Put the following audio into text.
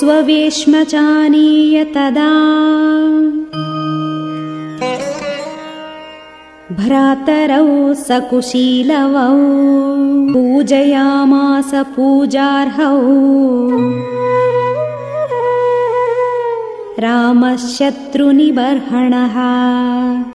स्ववेश्मचानीय तदा भ्रातरौ सकुशीलवौ पूजयामास पूजार्हौ। रामशत्रुनिबर्हणः।